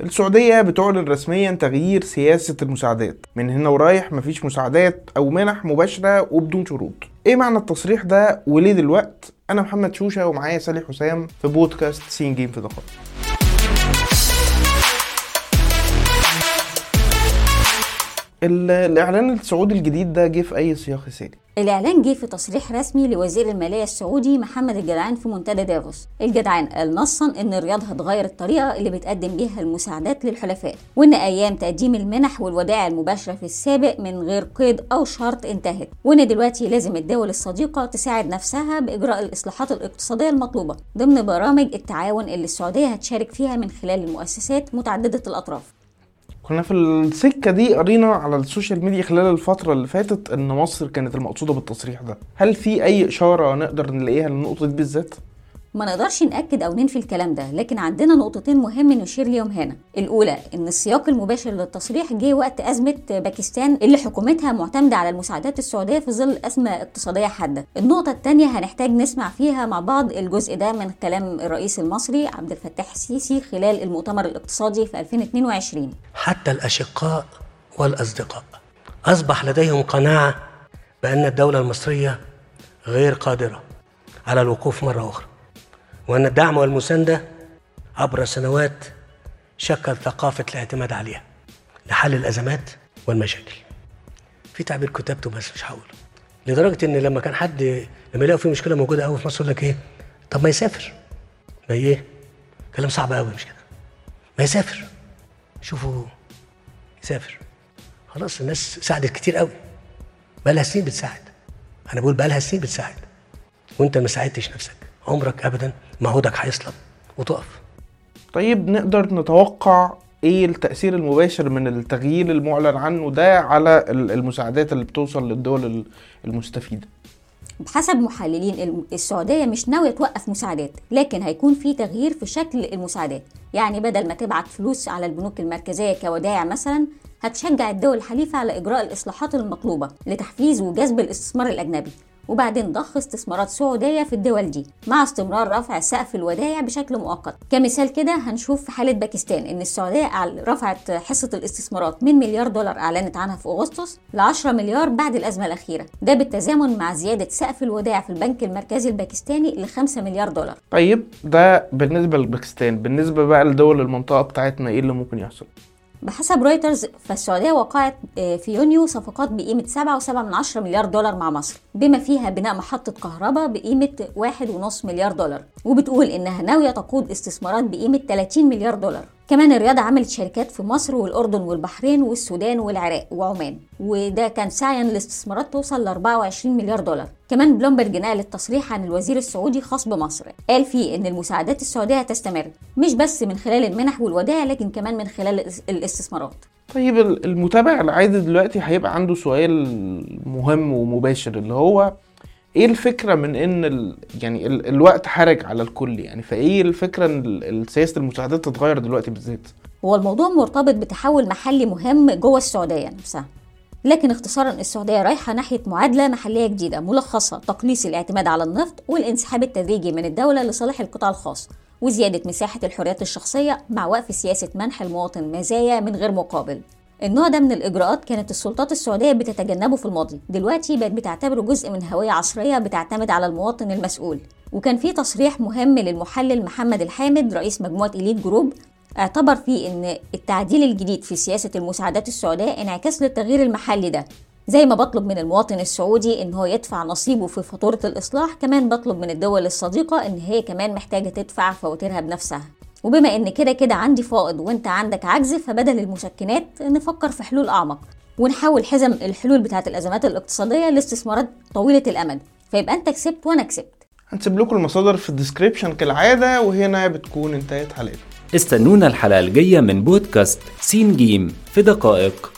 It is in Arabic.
السعودية بتعلن رسميا تغيير سياسة المساعدات. من هنا ورايح مفيش مساعدات أو منح مباشرة وبدون شروط. إيه معنى التصريح ده وليه دلوقت؟ أنا محمد شوشة ومعايا سالي حسام في بودكاست سين جيم في دقائق. الإعلان السعودي الجديد ده جه في أي سياق سالي الإعلان جه في تصريح رسمي لوزير المالية السعودي محمد الجدعان في منتدى دافوس. الجدعان قال نصا إن الرياض هتغير الطريقة اللي بتقدم بيها المساعدات للحلفاء وإن أيام تقديم المنح والودائع المباشرة في السابق من غير قيد أو شرط انتهت وإن دلوقتي لازم الدول الصديقة تساعد نفسها بإجراء الإصلاحات الاقتصادية المطلوبة ضمن برامج التعاون اللي السعودية هتشارك فيها من خلال المؤسسات متعددة الأطراف. كنا في السكة دي قرينا على السوشيال ميديا خلال الفترة اللي فاتت إن مصر كانت المقصودة بالتصريح ده، هل في أي إشارة نقدر نلاقيها للنقطة دي بالذات؟ ما نقدرش نأكد أو ننفي الكلام ده لكن عندنا نقطتين مهم نشير ليهم هنا. الأولى إن السياق المباشر للتصريح جه وقت أزمة باكستان اللي حكومتها معتمدة على المساعدات السعودية في ظل أزمة اقتصادية حادة. النقطة الثانية هنحتاج نسمع فيها مع بعض الجزء ده من كلام الرئيس المصري عبد الفتاح السيسي خلال المؤتمر الاقتصادي في 2022 حتى الأشقاء والأصدقاء. أصبح لديهم قناعة بأن الدولة المصرية غير قادرة على الوقوف مرة أخرى. وأن الدعم والمساندة عبر السنوات شكل ثقافة الاعتماد عليها لحل الأزمات والمشاكل. في تعبير كتبته بس مش هقوله. لدرجة إن لما كان حد لما يلاقوا في مشكلة موجودة قوي في مصر يقول لك إيه؟ طب ما يسافر. ما إيه؟ كلام صعب قوي مش كده. ما يسافر. شوفوا يسافر. خلاص الناس ساعدت كتير قوي بقى لها سنين بتساعد. أنا بقول بقى لها سنين بتساعد. وأنت ما ساعدتش نفسك. عمرك ابدا مهودك هيسلم وتقف. طيب نقدر نتوقع إيه التأثير المباشر من التغيير المعلن عنه ده على المساعدات اللي بتوصل للدول المستفيدة؟ بحسب محللين السعودية مش ناوية توقف مساعدات لكن هيكون في تغيير في شكل المساعدات. يعني بدل ما تبعت فلوس على البنوك المركزية كودائع مثلا هتشجع الدول الحليفة على إجراء الإصلاحات المطلوبة لتحفيز وجذب الاستثمار الأجنبي. وبعدين ضخ استثمارات سعودية في الدول دي مع استمرار رفع سقف الودائع بشكل مؤقت. كمثال كده هنشوف في حالة باكستان إن السعودية رفعت حصة الاستثمارات من مليار دولار أعلنت عنها في أغسطس ل 10 مليار بعد الأزمة الأخيرة. ده بالتزامن مع زيادة سقف الودائع في البنك المركزي الباكستاني ل 5 مليار دولار. طيب ده بالنسبة لباكستان بالنسبة بقى لدول المنطقة بتاعتنا إيه اللي ممكن يحصل؟ بحسب رويترز فالسعودية وقعت آه، في يونيو صفقات بقيمة 7.7 مليار دولار مع مصر بما فيها بناء محطة كهرباء بقيمة 1.5 مليار دولار وبتقول إنها ناوية تقود استثمارات بقيمة 30 مليار دولار. كمان الرياض عملت شركات في مصر والأردن والبحرين والسودان والعراق وعمان وده كان سعيا لاستثمارات توصل ل 24 مليار دولار. كمان بلومبرج نقل التصريح عن الوزير السعودي خاص بمصر قال فيه إن المساعدات السعودية هتستمر مش بس من خلال المنح والودائع لكن كمان من خلال الاستثمارات. طيب المتابع العادي دلوقتي هيبقى عنده سؤال مهم ومباشر اللي هو إيه الفكرة من ان ال... يعني ال... الوقت حرج على الكل يعني؟ فايه الفكرة ان سياسة المساعدات تتغير دلوقتي بالذات؟ هو الموضوع مرتبط بتحول محلي مهم جوه السعودية نفسها لكن اختصارا السعودية رايحة ناحية معادلة محلية جديدة ملخصة تقليص الاعتماد على النفط والانسحاب التدريجي من الدولة لصالح القطاع الخاص وزيادة مساحة الحريات الشخصية مع وقف سياسة منح المواطن مزايا من غير مقابل. النوع ده من الإجراءات كانت السلطات السعودية بتتجنبه في الماضي. دلوقتي بقت بتعتبره جزء من هوية عصرية بتعتمد على المواطن المسؤول. وكان في تصريح مهم للمحلل محمد الحامد رئيس مجموعة إليت جروب اعتبر فيه إن التعديل الجديد في سياسة المساعدات السعودية انعكاس للتغيير المحلي ده. زي ما بطلب من المواطن السعودي إن هو يدفع نصيبه في فاتورة الإصلاح كمان بطلب من الدول الصديقة إن هي كمان محتاجة تدفع فواتيرها بنفسها. وبما إن كده كده عندي فائض وإنت عندك عجز فبدل المسكنات نفكر في حلول أعمق ونحول حزم الحلول بتاعة الأزمات الاقتصادية لاستثمارات طويلة الأمد. فيبقى أنت كسبت وأنا كسبت. هنسيب لكم المصادر في ال description كالعادة وهنا بتكون انتهت حلقتنا. استنونا الحلقة الجاية من بودكاست سين جيم في دقائق.